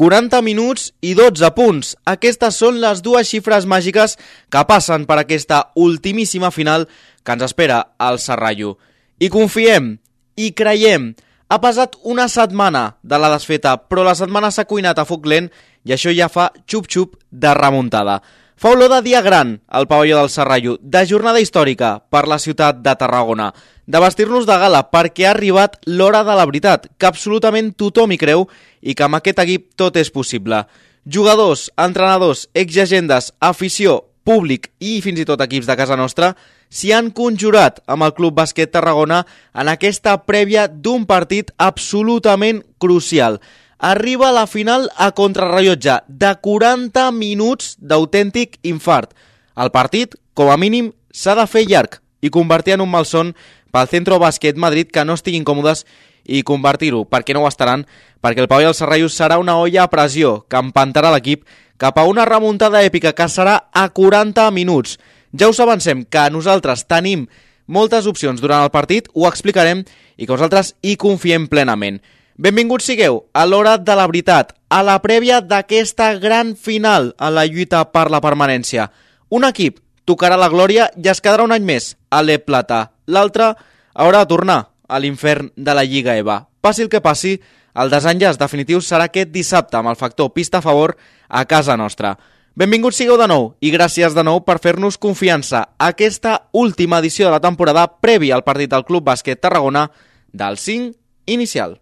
40 minuts i 12 punts. Aquestes són les dues xifres màgiques que passen per aquesta ultimíssima final que ens espera al Serrallo. I confiem, i creiem, ha passat una setmana de la desfeta, però la setmana s'ha cuinat a foc lent i això ja fa xup-xup de remuntada. Fa olor de dia gran al pavelló del Serrallo, de jornada històrica per la ciutat de Tarragona, de vestir-nos de gala perquè ha arribat l'hora de la veritat, que absolutament tothom hi creu i que amb aquest equip tot és possible. Jugadors, entrenadors, exagendes, afició, públic i fins i tot equips de casa nostra s'hi han conjurat amb el Club Bàsquet Tarragona en aquesta prèvia d'un partit absolutament crucial. Arriba la final a contrarrellotge de 40 minuts d'autèntic infart. El partit, com a mínim, s'ha de fer llarg i convertir en un malson pel Centro Bàsquet Madrid que no estiguin còmodes i convertir-ho, perquè no ho estaran, perquè el Pau i el Serrallo serà una olla a pressió que empantarà l'equip cap a una remuntada èpica que serà a 40 minuts. Ja us avancem que nosaltres tenim moltes opcions durant el partit, ho explicarem i que nosaltres hi confiem plenament. Benvinguts sigueu a l'hora de la veritat, a la prèvia d'aquesta gran final a la lluita per la permanència. Un equip tocarà la glòria i es quedarà un any més a l'E Plata. L'altre haurà de tornar a l'infern de la Lliga EVA. Passi el que passi, el desenllaç definitiu serà aquest dissabte amb el factor pista a favor a casa nostra. Benvinguts sigueu de nou i gràcies de nou per fer-nos confiança a aquesta última edició de la temporada prèvia al partit del Club Bàsquet Tarragona del 5 inicial.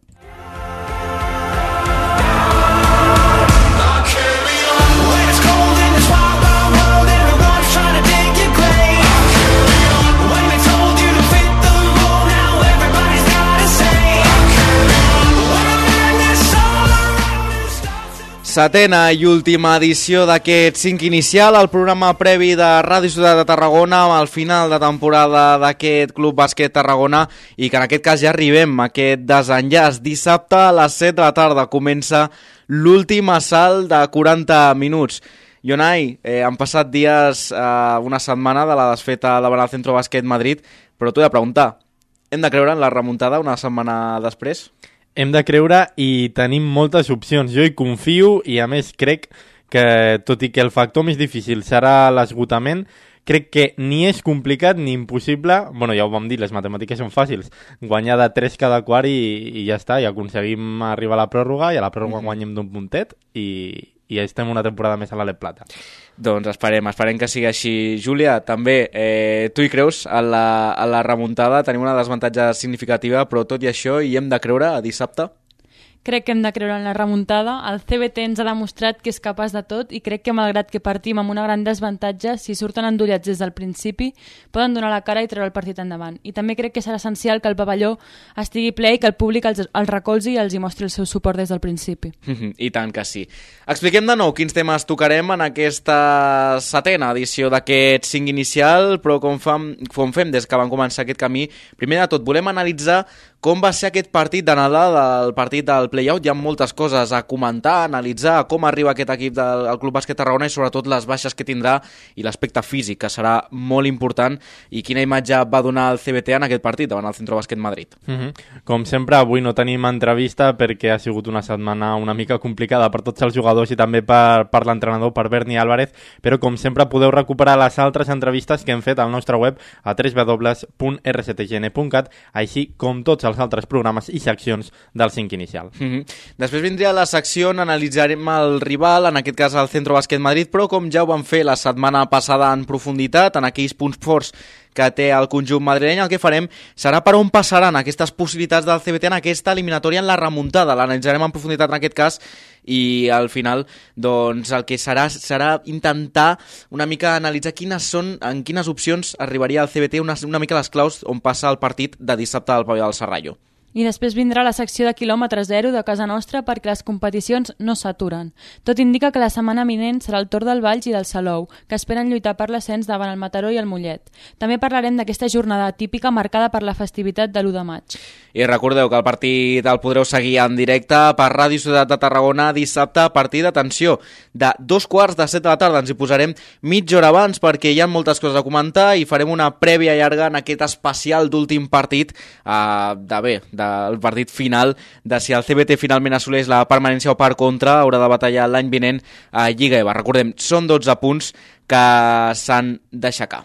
Setena i última edició d'aquest 5 inicial, el programa previ de Ràdio Ciutat de Tarragona amb el final de temporada d'aquest Club Bàsquet Tarragona i que en aquest cas ja arribem a aquest desenllaç. Dissabte a les 7 de la tarda comença l'últim assalt de 40 minuts. Ionai, eh, han passat dies, eh, una setmana de la desfeta davant el Centro Bàsquet Madrid, però t'ho he de preguntar, hem de creure en la remuntada una setmana després? Hem de creure i tenim moltes opcions. Jo hi confio i a més crec que, tot i que el factor més difícil serà l'esgotament, crec que ni és complicat ni impossible, bueno, ja ho vam dir, les matemàtiques són fàcils, guanyar de 3 cada quart i, i ja està, i aconseguim arribar a la pròrroga i a la pròrroga mm -hmm. guanyem d'un puntet i, i estem una temporada més a l'Ale Plata. Doncs esperem, esperem que sigui així. Júlia, també, eh, tu hi creus a la, a la remuntada? Tenim una desavantatge significativa, però tot i això hi hem de creure a dissabte? Crec que hem de creure en la remuntada. El CBT ens ha demostrat que és capaç de tot i crec que malgrat que partim amb una gran desavantatge, si surten endollats des del principi, poden donar la cara i treure el partit endavant. I també crec que serà essencial que el pavelló estigui ple i que el públic els, els recolzi i els hi mostri el seu suport des del principi. I tant que sí. Expliquem de nou quins temes tocarem en aquesta setena edició d'aquest 5 inicial, però com, fam, com fem des que vam començar aquest camí, primer de tot volem analitzar com va ser aquest partit de Nadal, el partit del play-out? Hi ha moltes coses a comentar, a analitzar, com arriba aquest equip del Club Bàsquet Tarragona i sobretot les baixes que tindrà i l'aspecte físic, que serà molt important, i quina imatge va donar el CBT en aquest partit davant el Centro Bàsquet Madrid. Mm -hmm. Com sempre, avui no tenim entrevista perquè ha sigut una setmana una mica complicada per tots els jugadors i també per, per l'entrenador, per Berni Álvarez, però com sempre podeu recuperar les altres entrevistes que hem fet al nostre web a www.rctgn.cat, així com tots els altres programes i seccions del 5 inicial. Mm -hmm. Després vindria la secció on analitzarem el rival, en aquest cas el Centro Bàsquet Madrid, però com ja ho vam fer la setmana passada en profunditat, en aquells punts forts que té el conjunt madrileny, el que farem serà per on passaran aquestes possibilitats del CBT en aquesta eliminatòria en la remuntada. L'analitzarem en profunditat en aquest cas i al final doncs, el que serà serà intentar una mica analitzar quines són, en quines opcions arribaria el CBT una, una mica les claus on passa el partit de dissabte al Pavelló del Serrallo. I després vindrà la secció de quilòmetre zero de casa nostra perquè les competicions no s'aturen. Tot indica que la setmana vinent serà el torn del Valls i del Salou, que esperen lluitar per l'ascens davant el Mataró i el Mollet. També parlarem d'aquesta jornada típica marcada per la festivitat de l'1 de maig. I recordeu que el partit el podreu seguir en directe per Ràdio Ciutat de Tarragona dissabte a partir d'atenció de dos quarts de set de la tarda. Ens hi posarem mitja hora abans perquè hi ha moltes coses a comentar i farem una prèvia llarga en aquest especial d'últim partit eh, de bé, del partit final de si el CBT finalment assoleix la permanència o per contra haurà de batallar l'any vinent a Lliga EVA. Recordem, són 12 punts que s'han d'aixecar.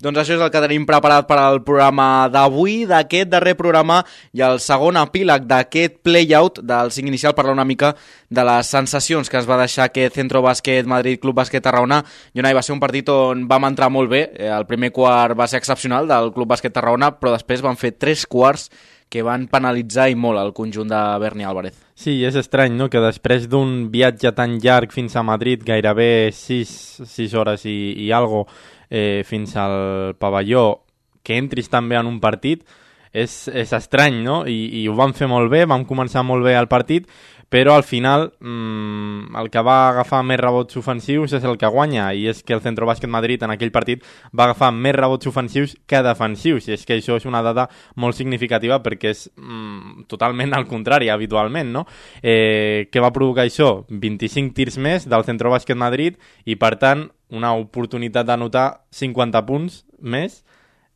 Doncs això és el que tenim preparat per al programa d'avui, d'aquest darrer programa i el segon epíleg d'aquest playout del 5 inicial, parlar una mica de les sensacions que es va deixar aquest Centro Bàsquet Madrid Club Bàsquet Tarragona. Jonai, va ser un partit on vam entrar molt bé, eh, el primer quart va ser excepcional del Club Bàsquet Tarragona, però després van fer tres quarts que van penalitzar i molt el conjunt de Berni Álvarez. Sí, és estrany, no?, que després d'un viatge tan llarg fins a Madrid, gairebé 6, 6 hores i, i algo, eh, fins al pavelló, que entris també en un partit, és, és estrany, no? I, I ho vam fer molt bé, vam començar molt bé el partit, però al final mmm, el que va agafar més rebots ofensius és el que guanya, i és que el Centro Bàsquet Madrid en aquell partit va agafar més rebots ofensius que defensius, i és que això és una dada molt significativa perquè és mmm, totalment al contrari habitualment, no? Eh, què va provocar això? 25 tirs més del Centro Bàsquet Madrid i per tant una oportunitat d'anotar 50 punts més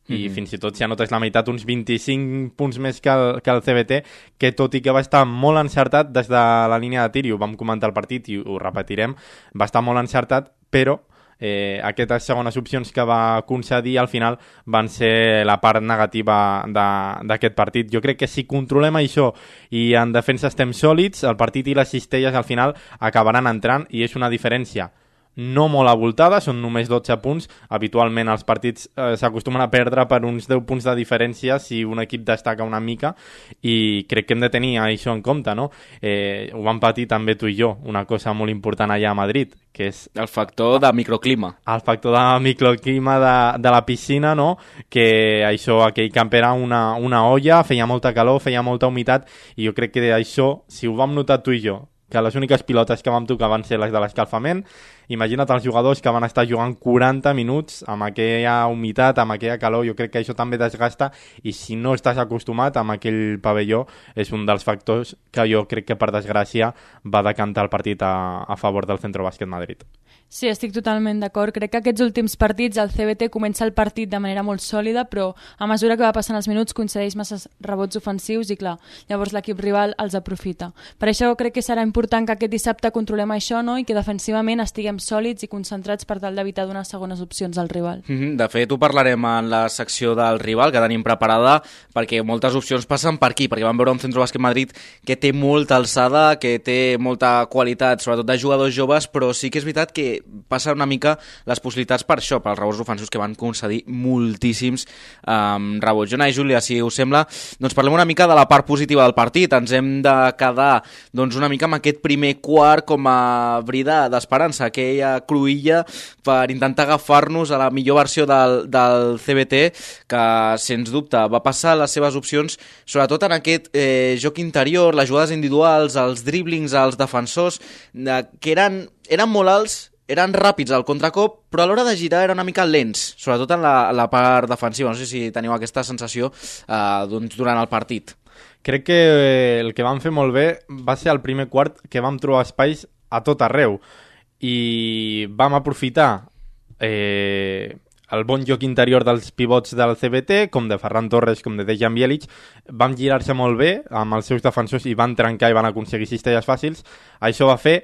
i mm -hmm. fins i tot si anotes la meitat uns 25 punts més que el, que el CBT que tot i que va estar molt encertat des de la línia de tir i ho vam comentar al partit i ho repetirem, va estar molt encertat però eh, aquestes segones opcions que va concedir al final van ser la part negativa d'aquest partit. Jo crec que si controlem això i en defensa estem sòlids, el partit i les cistelles al final acabaran entrant i és una diferència no molt avoltada, són només 12 punts. Habitualment els partits eh, s'acostumen a perdre per uns 10 punts de diferència si un equip destaca una mica i crec que hem de tenir això en compte, no? Eh, ho vam patir també tu i jo, una cosa molt important allà a Madrid, que és... El factor de microclima. El factor de microclima de, de la piscina, no? Que això, aquell camp era una, una olla, feia molta calor, feia molta humitat, i jo crec que això, si ho vam notar tu i jo, que les úniques pilotes que vam tocar van ser les de l'escalfament. Imagina't els jugadors que van estar jugant 40 minuts amb aquella humitat, amb aquella calor, jo crec que això també desgasta i si no estàs acostumat amb aquell pavelló és un dels factors que jo crec que per desgràcia va decantar el partit a, a favor del Centro Bàsquet Madrid. Sí, estic totalment d'acord. Crec que aquests últims partits el CBT comença el partit de manera molt sòlida, però a mesura que va passant els minuts concedeix massa rebots ofensius i, clar, llavors l'equip rival els aprofita. Per això crec que serà important que aquest dissabte controlem això no? i que defensivament estiguem sòlids i concentrats per tal d'evitar donar segones opcions al rival. Mm -hmm. De fet, ho parlarem en la secció del rival que tenim preparada, perquè moltes opcions passen per aquí, perquè vam veure un Centro Bàsquet Madrid que té molta alçada, que té molta qualitat, sobretot de jugadors joves, però sí que és veritat que passa una mica les possibilitats per això, pels rebots ofensius que van concedir moltíssims um, rebots. Jonai Júlia, si us sembla, doncs parlem una mica de la part positiva del partit. Ens hem de quedar doncs, una mica amb aquest primer quart com a brida d'esperança, aquella cruïlla per intentar agafar-nos a la millor versió del, del CBT, que sens dubte va passar les seves opcions, sobretot en aquest eh, joc interior, les jugades individuals, els driblings als defensors, eh, que eren, eren molt alts eren ràpids al contracop, però a l'hora de girar era una mica lents, sobretot en la, la part defensiva. No sé si teniu aquesta sensació eh, doncs, durant el partit. Crec que eh, el que vam fer molt bé va ser el primer quart que vam trobar espais a tot arreu i vam aprofitar eh, el bon joc interior dels pivots del CBT, com de Ferran Torres, com de Dejan Bielic, van girar-se molt bé amb els seus defensors i van trencar i van aconseguir cistelles fàcils. Això va fer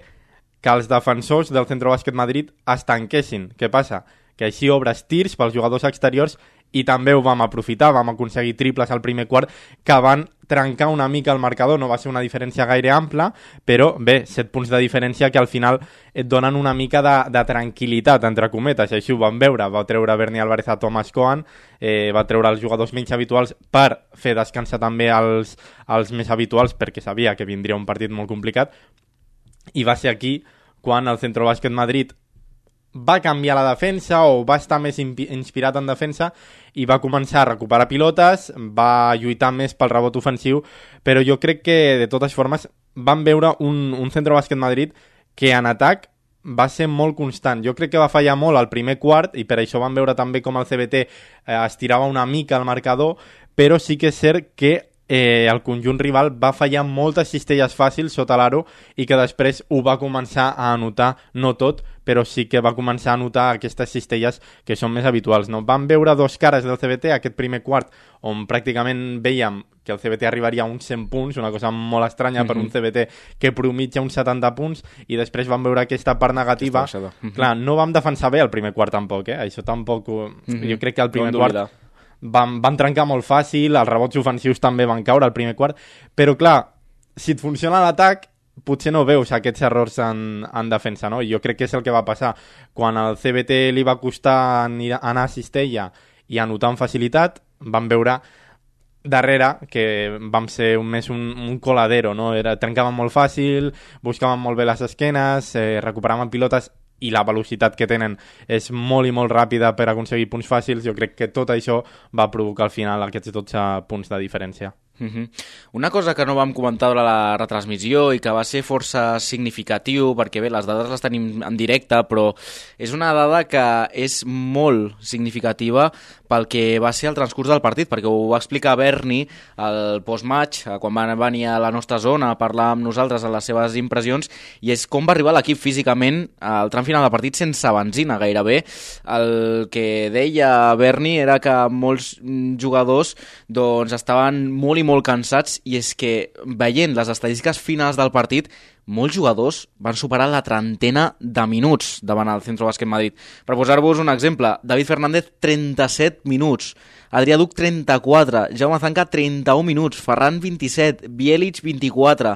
que els defensors del Centro Bàsquet Madrid es tanquessin. Què passa? Que així obres tirs pels jugadors exteriors i també ho vam aprofitar, vam aconseguir triples al primer quart que van trencar una mica el marcador, no va ser una diferència gaire ampla, però bé, 7 punts de diferència que al final et donen una mica de, de tranquil·litat, entre cometes, així ho vam veure, va treure Berni Álvarez a Thomas Cohen, eh, va treure els jugadors menys habituals per fer descansar també els, els més habituals, perquè sabia que vindria un partit molt complicat, i va ser aquí quan el Centro Bàsquet Madrid va canviar la defensa o va estar més inspirat en defensa i va començar a recuperar pilotes, va lluitar més pel rebot ofensiu, però jo crec que de totes formes van veure un, un Centro Bàsquet Madrid que en atac va ser molt constant. Jo crec que va fallar molt al primer quart i per això van veure també com el CBT eh, estirava una mica el marcador, però sí que és cert que eh, el conjunt rival va fallar moltes cistelles fàcils sota l'aro i que després ho va començar a anotar, no tot, però sí que va començar a anotar aquestes cistelles que són més habituals. No? Vam veure dos cares del CBT aquest primer quart on pràcticament veiem que el CBT arribaria a uns 100 punts, una cosa molt estranya mm -hmm. per un Mhm. CBT que promitja uns 70 punts, i després vam veure aquesta part negativa. Aquesta baixada. Mhm. Clar, no vam defensar bé el primer quart tampoc, eh? Això tampoc... Ho... Mhm. Jo crec que el primer quart. Van, van trencar molt fàcil, els rebots ofensius també van caure al primer quart, però clar, si et funciona l'atac, potser no veus aquests errors en, en defensa, no? Jo crec que és el que va passar. Quan al CBT li va costar anar a Cistella i anotar amb facilitat, van veure darrere que vam ser un, més un, un coladero, no? Era, trencàvem molt fàcil, buscàvem molt bé les esquenes, eh, recuperàvem pilotes i la velocitat que tenen és molt i molt ràpida per aconseguir punts fàcils. Jo crec que tot això va provocar al final aquests 12 punts de diferència. Mhm. Una cosa que no vam comentar durant la retransmissió i que va ser força significatiu, perquè bé, les dades les tenim en directe, però és una dada que és molt significativa pel que va ser el transcurs del partit, perquè ho va explicar Berni al postmatch, quan va venir a la nostra zona a parlar amb nosaltres a les seves impressions, i és com va arribar l'equip físicament al tram final del partit sense benzina gairebé. El que deia Berni era que molts mm, jugadors doncs, estaven molt i molt cansats i és que veient les estadístiques finals del partit molts jugadors van superar la trentena de minuts davant el Centro Bàsquet Madrid. Per posar-vos un exemple, David Fernández 37 minuts, Adrià Duc 34, Jaume Zanca 31 minuts, Ferran 27, Bielic 24,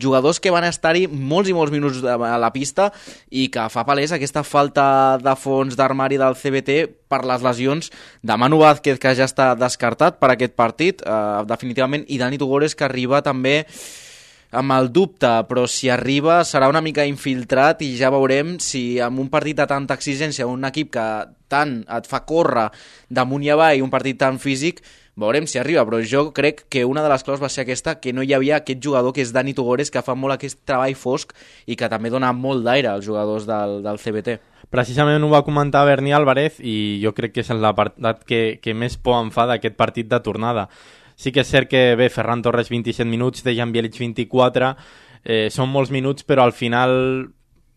jugadors que van estar-hi molts i molts minuts a la pista i que fa palès aquesta falta de fons d'armari del CBT per les lesions de Manu Vázquez, que ja està descartat per aquest partit, eh, definitivament, i Dani Tugores, que arriba també amb el dubte, però si arriba serà una mica infiltrat i ja veurem si amb un partit de tanta exigència, un equip que tant et fa córrer damunt i avall, un partit tan físic, veurem si arriba, però jo crec que una de les claus va ser aquesta, que no hi havia aquest jugador que és Dani Tugores, que fa molt aquest treball fosc i que també dona molt d'aire als jugadors del, del CBT. Precisament ho va comentar Berni Álvarez i jo crec que és l'apartat que, que més por em fa d'aquest partit de tornada. Sí que és cert que, bé, Ferran Torres 27 minuts, Dejan Bielic 24, eh, són molts minuts, però al final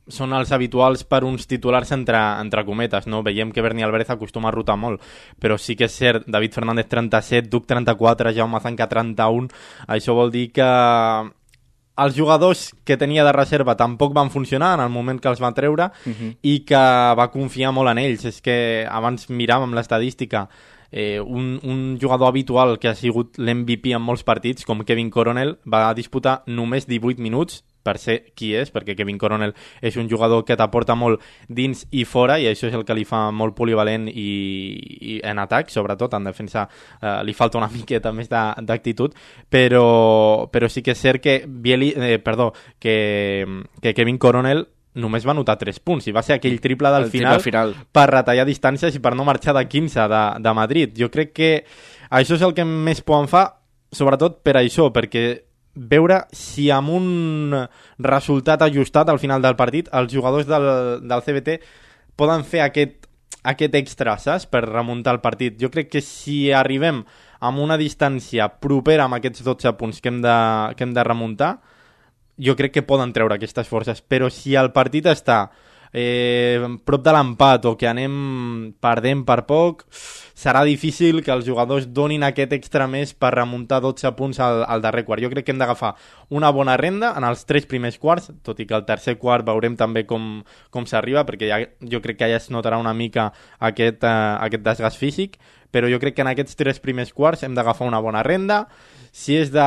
són els habituals per uns titulars entre, entre cometes, no? Veiem que Berni Álvarez acostuma a rotar molt, però sí que és cert, David Fernández 37, Duc 34, Jaume Zanca 31, això vol dir que els jugadors que tenia de reserva tampoc van funcionar en el moment que els va treure uh -huh. i que va confiar molt en ells. És que abans miràvem l'estadística eh, un, un jugador habitual que ha sigut l'MVP en molts partits, com Kevin Coronel, va disputar només 18 minuts per ser qui és, perquè Kevin Coronel és un jugador que t'aporta molt dins i fora, i això és el que li fa molt polivalent i, i en atac, sobretot en defensa eh, li falta una miqueta més d'actitud, però, però sí que és cert que Bieli, eh, perdó, que, que Kevin Coronel només va anotar 3 punts i va ser aquell triple del El final, final. per retallar distàncies i per no marxar de 15 de, de Madrid. Jo crec que això és el que més por em fa, sobretot per això, perquè veure si amb un resultat ajustat al final del partit els jugadors del, del CBT poden fer aquest, aquest extra, saps? Per remuntar el partit. Jo crec que si arribem amb una distància propera amb aquests 12 punts que hem de, que hem de remuntar, jo crec que poden treure aquestes forces, però si el partit està eh, prop de l'empat o que anem perdent per poc, serà difícil que els jugadors donin aquest extra més per remuntar 12 punts al, al darrer quart. Jo crec que hem d'agafar una bona renda en els tres primers quarts, tot i que el tercer quart veurem també com, com s'arriba, perquè ja, jo crec que ja es notarà una mica aquest, eh, aquest desgast físic, però jo crec que en aquests tres primers quarts hem d'agafar una bona renda, si és de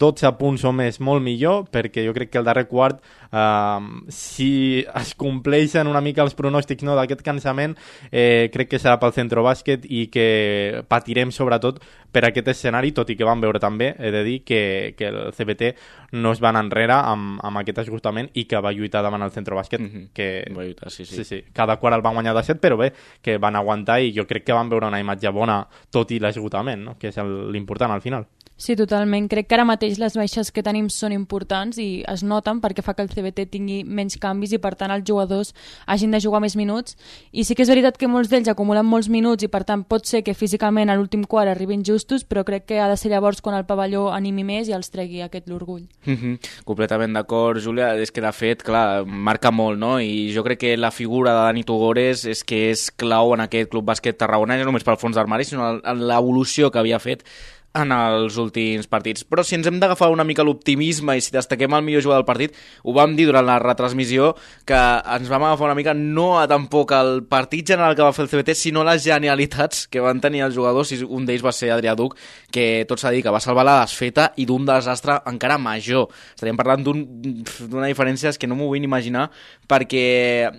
12 punts o més, molt millor, perquè jo crec que el darrer quart, eh, si es compleixen una mica els pronòstics no, d'aquest cansament, eh, crec que serà pel centre bàsquet i que patirem sobretot per aquest escenari, tot i que vam veure també, he de dir, que, que el CBT no es va anar enrere amb, amb aquest esgotament i que va lluitar davant el centre bàsquet, Mhm. que Va lluitar, sí, sí. Sí, sí. Cada quart el van guanyar de 7, però bé, que van aguantar i jo crec que van veure una imatge bona, tot i l'esgotament, no? que és el- l'important al final. Sí, totalment. Crec que ara mateix les baixes que tenim són importants i es noten perquè fa que el CBT tingui menys canvis i per tant els jugadors hagin de jugar més minuts i sí que és veritat que molts d'ells acumulen molts minuts i per tant pot ser que físicament a l'últim quart arribin justos però crec que ha de ser llavors quan el pavelló animi més i els tregui aquest l'orgull. Mm -hmm. Completament d'acord, Júlia. És que de fet, clar, marca molt, no? I jo crec que la figura de Dani Tugores és que és clau en aquest club bàsquet tarragona, no només pel fons d'armari, sinó en l'evolució que havia fet en els últims partits. Però si ens hem d'agafar una mica l'optimisme i si destaquem el millor jugador del partit, ho vam dir durant la retransmissió, que ens vam agafar una mica no a tampoc el partit general que va fer el CBT, sinó les genialitats que van tenir els jugadors, i un d'ells va ser Adrià Duc, que tot s'ha dit que va salvar la desfeta i d'un desastre encara major. Estaríem parlant d'una un, diferència que no m'ho vull imaginar, perquè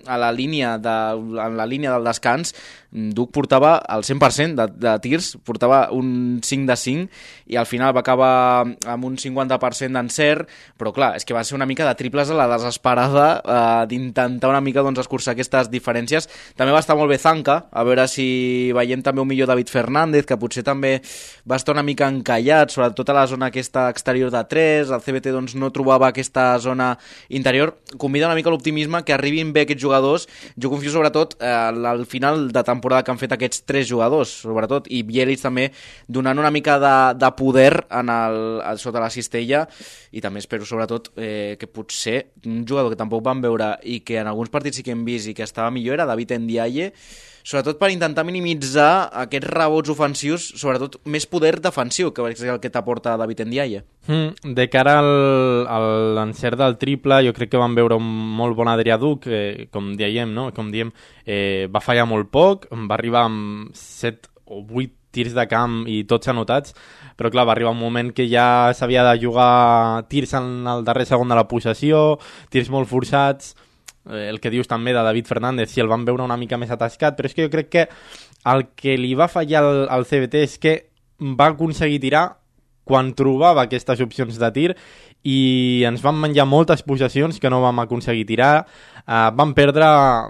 a la línia, de, en la línia del descans Duc portava el 100% de, de tirs, portava un 5 de 5 i al final va acabar amb un 50% d'encert, però clar, és que va ser una mica de triples a la desesperada eh, d'intentar una mica doncs, escurçar aquestes diferències. També va estar molt bé Zanca, a veure si veiem també un millor David Fernández, que potser també va estar una mica encallat, sobretot a la zona aquesta exterior de 3, el CBT doncs, no trobava aquesta zona interior. Convida una mica l'optimisme que arribin bé aquests jugadors. Jo confio sobretot eh, al final de temporada temporada que han fet aquests tres jugadors, sobretot, i Bielitz també donant una mica de, de poder en el, sota la cistella. I també espero sobretot eh, que potser un jugador que tampoc vam veure i que en alguns partits sí que hem vist i que estava millor era David Ndiaye sobretot per intentar minimitzar aquests rebots ofensius, sobretot més poder defensiu, que és el que t'aporta David Ndiaye. Mm, de cara al, a l'encert del triple, jo crec que vam veure un molt bon Adrià Duc, eh, com diem, no? com diem, eh, va fallar molt poc, va arribar amb 7 o 8 tirs de camp i tots anotats, però clar, va arribar un moment que ja s'havia de jugar tirs en el darrer segon de la possessió, tirs molt forçats, el que dius també de David Fernández, si el van veure una mica més atascat, però és que jo crec que el que li va fallar al, al CBT és que va aconseguir tirar quan trobava aquestes opcions de tir i ens van menjar moltes possessions que no vam aconseguir tirar. Uh, vam perdre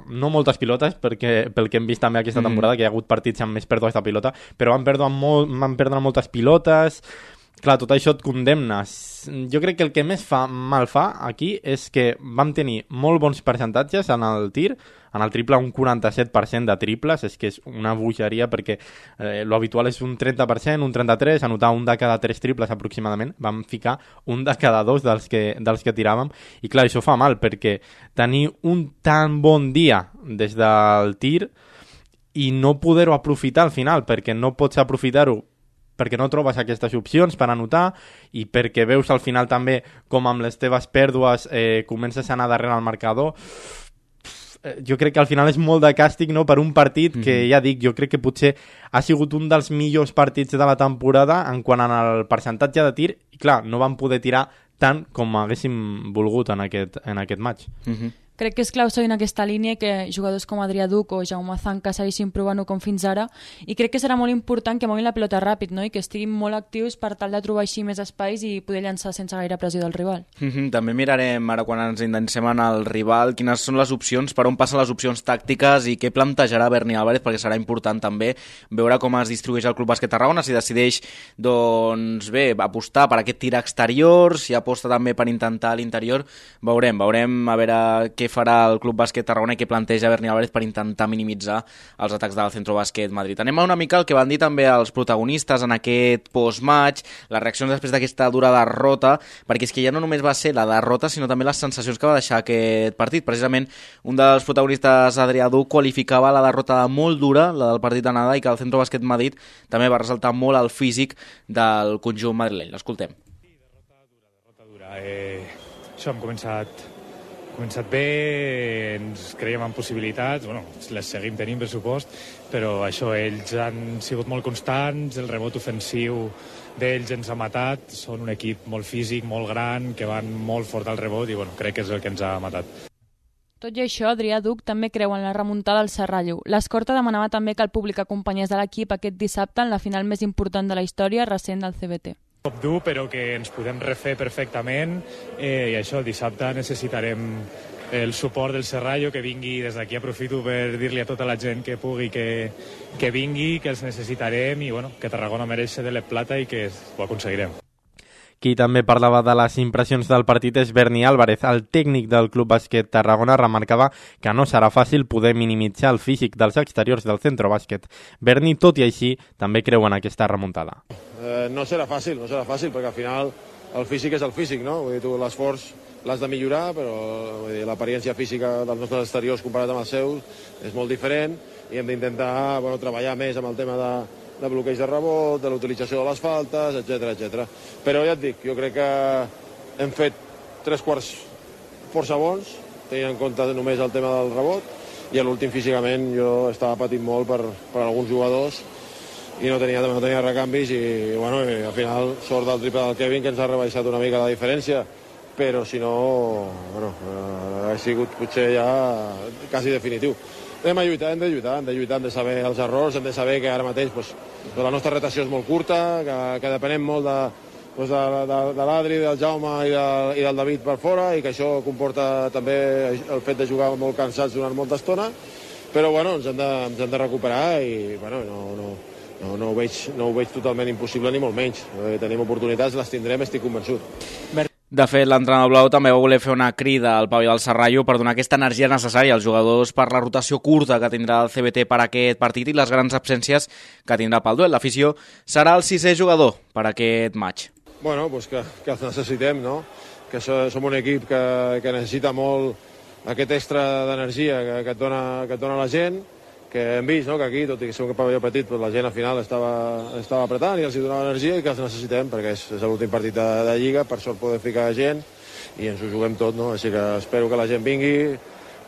no moltes pilotes, perquè pel que hem vist també aquesta mm. temporada, mm. que hi ha hagut partits amb més pèrdues de pilota, però vam perdre, molt, vam perdre moltes pilotes, Clar, tot això et condemna. Jo crec que el que més fa mal fa aquí és que vam tenir molt bons percentatges en el tir, en el triple un 47% de triples, és que és una bogeria perquè eh, lo habitual és un 30%, un 33%, anotar un de cada tres triples aproximadament, vam ficar un de cada dos dels que, dels que tiràvem, i clar, això fa mal perquè tenir un tan bon dia des del tir i no poder-ho aprofitar al final, perquè no pots aprofitar-ho perquè no trobes aquestes opcions per anotar i perquè veus al final també com amb les teves pèrdues eh, comences a anar darrere el marcador eh, jo crec que al final és molt de càstig no, per un partit mm -hmm. que, ja dic, jo crec que potser ha sigut un dels millors partits de la temporada en quant al percentatge de tir i clar, no van poder tirar tant com haguéssim volgut en aquest, en aquest match. Mm -hmm. Crec que és clau seguir en aquesta línia que jugadors com Adrià Duc o Jaume Zanca segueixin provant-ho com fins ara i crec que serà molt important que moguin la pilota ràpid no? i que estiguin molt actius per tal de trobar així més espais i poder llançar sense gaire pressió del rival. Mm -hmm. També mirarem ara quan ens intencem en el rival quines són les opcions, per on passen les opcions tàctiques i què plantejarà Berni Álvarez perquè serà important també veure com es distribueix el Club Bàsquet Tarragona, si decideix doncs bé, apostar per aquest tir exterior, si aposta també per intentar l'interior, veurem, veurem a veure què farà el Club Bàsquet Tarragona i què planteja Berni Álvarez per intentar minimitzar els atacs del Centro Bàsquet Madrid. Anem a una mica el que van dir també els protagonistes en aquest post-match, les reaccions després d'aquesta dura derrota, perquè és que ja no només va ser la derrota, sinó també les sensacions que va deixar aquest partit. Precisament, un dels protagonistes, Adrià Duc, qualificava la derrota de molt dura, la del partit d'anada, i que el Centro Bàsquet Madrid també va resaltar molt el físic del conjunt madrileny. L'escoltem. Eh, això hem començat començat bé, ens creiem en possibilitats, bueno, les seguim tenint, per supost, però això, ells han sigut molt constants, el rebot ofensiu d'ells ens ha matat, són un equip molt físic, molt gran, que van molt fort al rebot i bueno, crec que és el que ens ha matat. Tot i això, Adrià Duc també creu en la remuntada al Serrallo. L'escorta demanava també que el públic acompanyés de l'equip aquest dissabte en la final més important de la història recent del CBT cop dur, però que ens podem refer perfectament eh, i això, dissabte necessitarem el suport del Serrallo, que vingui, des d'aquí aprofito per dir-li a tota la gent que pugui que, que vingui, que els necessitarem i bueno, que Tarragona mereix ser de la plata i que ho aconseguirem. Qui també parlava de les impressions del partit és Berni Álvarez. El tècnic del Club Bàsquet Tarragona remarcava que no serà fàcil poder minimitzar el físic dels exteriors del centre bàsquet. Berni, tot i així, també creu en aquesta remuntada. Eh, no serà fàcil, no serà fàcil, perquè al final el físic és el físic, no? Vull dir, tu l'esforç l'has de millorar, però l'apariència física dels nostres exteriors comparat amb els seus és molt diferent i hem d'intentar bueno, treballar més amb el tema de, de bloqueig de rebot, de l'utilització de les faltes, etc etc. Però ja et dic, jo crec que hem fet tres quarts força bons, tenint en compte només el tema del rebot, i a l'últim físicament jo estava patint molt per, per alguns jugadors i no tenia, no tenia recanvis i, bueno, i al final sort del triple del Kevin que ens ha rebaixat una mica la diferència però si no, bueno, eh, ha sigut potser ja quasi definitiu. Hem de lluitar, hem de lluitar, hem de lluitar, hem de saber els errors, hem de saber que ara mateix pues, la nostra retació és molt curta, que, que depenem molt de, pues, de, de, de l'Adri, del Jaume i, de, i del David per fora i que això comporta també el fet de jugar molt cansats durant molta estona, però bueno, ens hem de, ens hem de recuperar i bueno, no, no, no, no, ho veig, no ho veig totalment impossible ni molt menys. Eh, tenim oportunitats, les tindrem, estic convençut. De fet, l'entrenador blau també va voler fer una crida al pavelló del Serrallo per donar aquesta energia necessària als jugadors per la rotació curta que tindrà el CBT per aquest partit i les grans absències que tindrà pel duel. L'afició serà el sisè jugador per aquest maig. Bueno, pues que, que necessitem, no? Que som un equip que, que necessita molt aquest extra d'energia que, que, et dona, que et dona la gent, que hem vist no? que aquí, tot i que som un pavelló petit, però la gent al final estava, estava apretant i els hi donava energia i que els necessitem, perquè és, és l'últim partit de, de Lliga, per sort poder ficar gent i ens ho juguem tot, no? Així que espero que la gent vingui,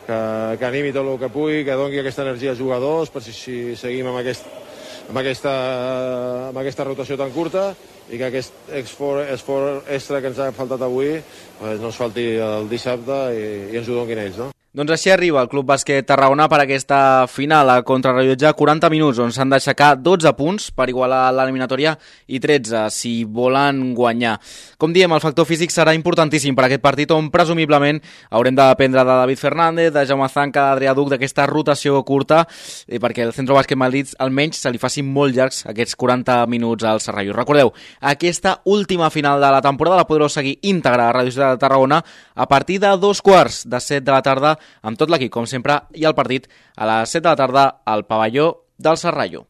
que, que animi tot el que pugui, que doni aquesta energia als jugadors, per si, si seguim amb, aquest, amb, aquesta, amb aquesta rotació tan curta i que aquest esforç extra que ens ha faltat avui pues, no es falti el dissabte i, i ens ho donin ells, no? Doncs així arriba el Club Bàsquet Tarragona per aquesta final a contrarrellotge 40 minuts on s'han d'aixecar 12 punts per igualar l'eliminatòria i 13 si volen guanyar. Com diem, el factor físic serà importantíssim per aquest partit on presumiblement haurem d'aprendre de David Fernández, de Jaume Zanca, d'Adrià Duc, d'aquesta rotació curta i perquè el Centro Bàsquet Madrid almenys se li facin molt llargs aquests 40 minuts al Serrallo. Recordeu, aquesta última final de la temporada la podreu seguir íntegra a Ràdio Ciutat de Tarragona a partir de dos quarts de set de la tarda amb tot l'equip, com sempre, i el partit a les 7 de la tarda al pavelló del Serrallo.